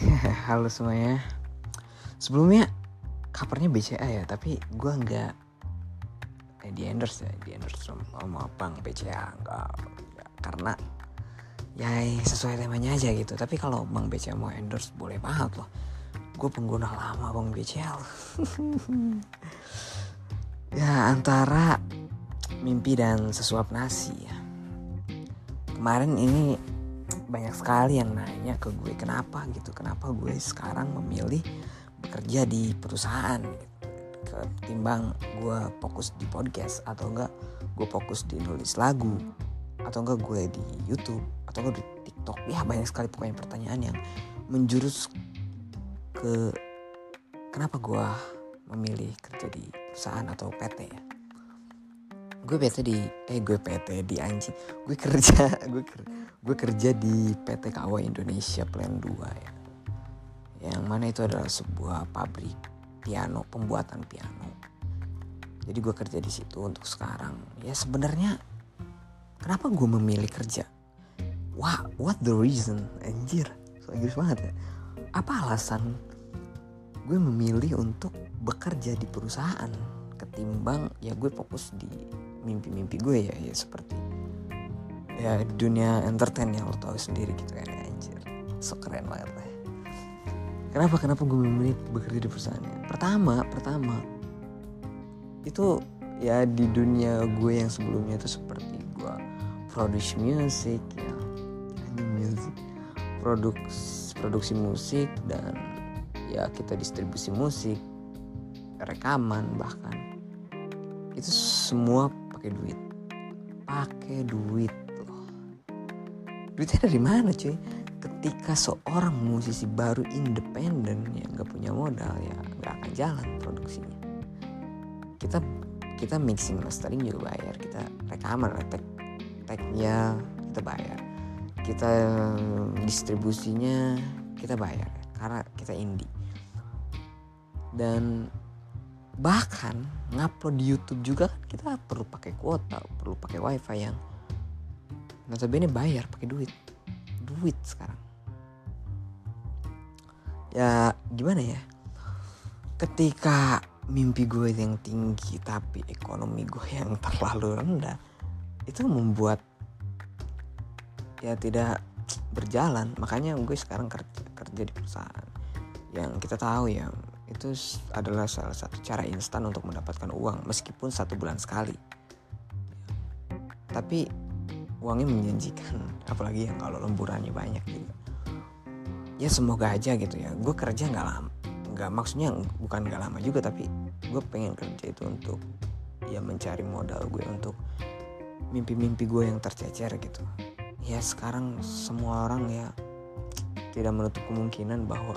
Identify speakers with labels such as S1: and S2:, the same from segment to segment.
S1: Halo semuanya. Sebelumnya covernya BCA ya, tapi gue nggak eh, di endorse ya, di endorse sama sama Bang BCA enggak, enggak. karena ya sesuai temanya aja gitu. Tapi kalau Bang BCA mau endorse boleh banget loh. Gue pengguna lama Bang BCA ya antara mimpi dan sesuap nasi ya. Kemarin ini banyak sekali yang nanya ke gue kenapa gitu? Kenapa gue sekarang memilih bekerja di perusahaan? Gitu. ketimbang gue fokus di podcast atau enggak gue fokus di nulis lagu atau enggak gue di YouTube atau enggak di TikTok. Ya banyak sekali pokoknya pertanyaan yang menjurus ke kenapa gue memilih kerja di perusahaan atau PT ya gue PT di eh gue PT di anjing. Gue kerja gue kerja gue kerja di PT KW Indonesia Plan 2 ya. Yang mana itu adalah sebuah pabrik piano pembuatan piano. Jadi gue kerja di situ untuk sekarang. Ya sebenarnya kenapa gue memilih kerja? Wah what the reason? Anjir so Inggris banget ya. Apa alasan gue memilih untuk bekerja di perusahaan ketimbang ya gue fokus di mimpi-mimpi gue ya, ya seperti ya dunia entertain yang lo tau sendiri gitu kan anjir. So keren banget lah. Kenapa kenapa gue memilih bekerja di perusahaannya pertama pertama itu ya di dunia gue yang sebelumnya itu seperti gue produce music ya music produksi produksi musik dan ya kita distribusi musik rekaman bahkan. Itu semua pakai duit. Pakai duit loh. Duitnya dari mana cuy? Ketika seorang musisi baru independen yang nggak punya modal ya nggak akan jalan produksinya. Kita kita mixing mastering juga bayar. Kita rekaman tag tagnya kita bayar. Kita distribusinya kita bayar karena kita indie. Dan bahkan ngupload di YouTube juga kan kita perlu pakai kuota perlu pakai wifi yang notabene bayar pakai duit. Duit sekarang. Ya gimana ya? Ketika mimpi gue yang tinggi tapi ekonomi gue yang terlalu rendah itu membuat ya tidak berjalan. Makanya gue sekarang kerja kerja di perusahaan. Yang kita tahu ya itu adalah salah satu cara instan untuk mendapatkan uang meskipun satu bulan sekali. Tapi uangnya menjanjikan apalagi yang kalau lemburannya banyak gitu ya semoga aja gitu ya. Gue kerja nggak lama nggak maksudnya bukan nggak lama juga tapi gue pengen kerja itu untuk ya mencari modal gue untuk mimpi-mimpi gue yang tercecer gitu. Ya sekarang semua orang ya tidak menutup kemungkinan bahwa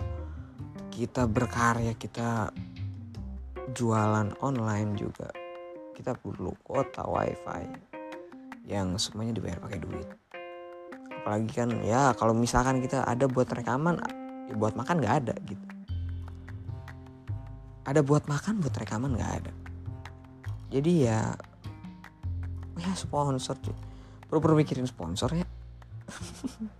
S1: kita berkarya kita jualan online juga. Kita perlu kuota wifi yang semuanya dibayar pakai duit. Apalagi kan ya kalau misalkan kita ada buat rekaman ya buat makan nggak ada gitu. Ada buat makan buat rekaman nggak ada. Jadi ya ya sponsor perlu perlu mikirin sponsor ya.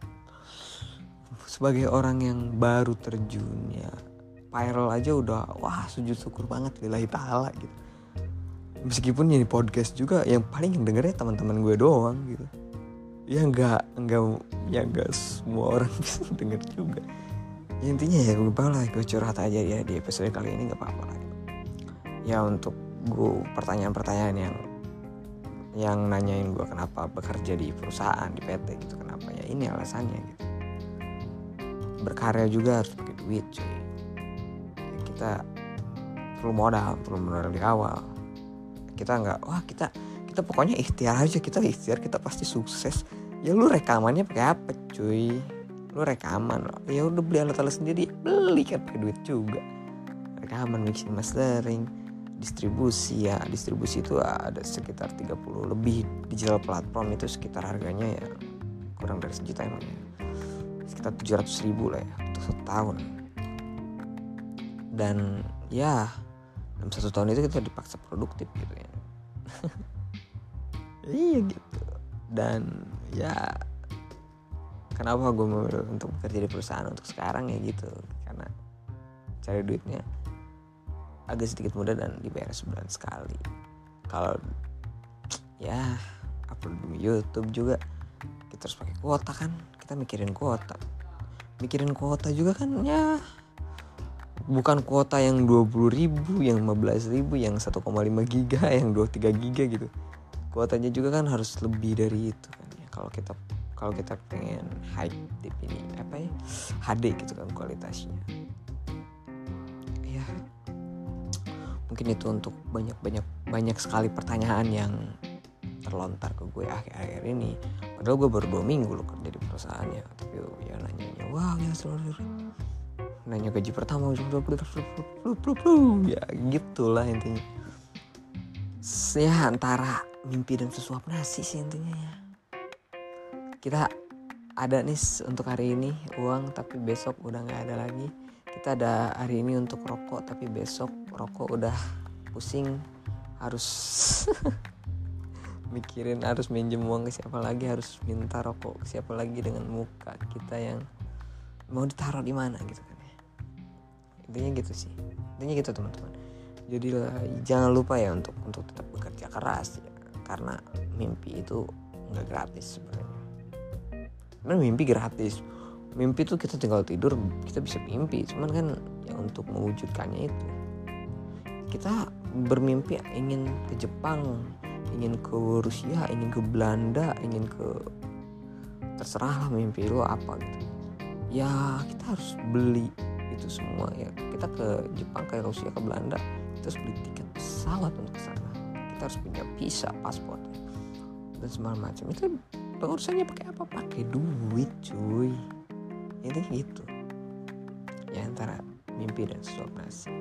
S1: Sebagai orang yang baru terjun ya viral aja udah wah sujud syukur banget lillahi ta'ala gitu. Meskipun ini podcast juga yang paling yang dengernya teman-teman gue doang gitu. Ya nggak nggak ya nggak semua orang bisa denger juga. Ya, intinya ya gue lah gue curhat aja ya di episode kali ini nggak apa-apa lah. Ya untuk gue pertanyaan-pertanyaan yang yang nanyain gue kenapa bekerja di perusahaan di PT gitu kenapa ya ini alasannya gitu. Berkarya juga harus pakai duit cuy kita perlu modal perlu modal di awal. Kita nggak wah kita kita pokoknya ikhtiar aja kita ikhtiar kita pasti sukses. Ya lu rekamannya pakai apa cuy? Lu rekaman ya udah beli alat-alat sendiri beli kan pakai duit juga. Rekaman mixing mastering distribusi ya distribusi itu ada sekitar 30 lebih digital platform itu sekitar harganya ya kurang dari sejuta emang ya. Sekitar 700 ribu lah ya untuk satu tahun dan ya dalam satu tahun itu kita dipaksa produktif gitu ya. Iya gitu. Dan ya kenapa gue memilih untuk bekerja di perusahaan untuk sekarang ya gitu. Karena cari duitnya agak sedikit mudah dan dibayar sebulan sekali. Kalau ya upload di YouTube juga kita harus pakai kuota kan. Kita mikirin kuota. Mikirin kuota juga kan ya bukan kuota yang 20 ribu yang 15 ribu yang 1,5 giga yang 23 giga gitu. Kuotanya juga kan harus lebih dari itu kan ya. Kalau kita kalau kita pengen high tip ini apa ya HD gitu kan kualitasnya. Ya mungkin itu untuk banyak banyak banyak sekali pertanyaan yang terlontar ke gue akhir-akhir ini. Padahal gue baru dua minggu loh kerja di perusahaannya. Tapi ya nanya nanya wow ya seluruh nanya gaji pertama ya gitulah intinya. Ya antara mimpi dan sesuap nasi sih intinya ya. Kita ada nih untuk hari ini uang tapi besok udah nggak ada lagi. Kita ada hari ini untuk rokok tapi besok rokok udah pusing harus mikirin harus minjem uang ke siapa lagi harus minta rokok ke siapa lagi dengan muka kita yang mau ditaruh di mana gitu kan intinya gitu sih. Intinya gitu teman-teman. Jadi jangan lupa ya untuk untuk tetap bekerja keras ya. Karena mimpi itu nggak gratis sebenarnya. Sebenarnya mimpi gratis. Mimpi tuh kita tinggal tidur kita bisa mimpi. Cuman kan yang untuk mewujudkannya itu. Kita bermimpi ingin ke Jepang ingin ke Rusia ingin ke Belanda ingin ke terserah lah mimpi lo apa gitu. Ya kita harus beli itu semua ya. Kita ke Jepang ke Rusia ke Belanda kita harus beli tiket pesawat untuk sana. Kita harus punya visa paspor dan semacam macam. Itu pengurusannya pakai apa? Pakai duit cuy. Itu gitu. Ya antara mimpi dan sesuap nasi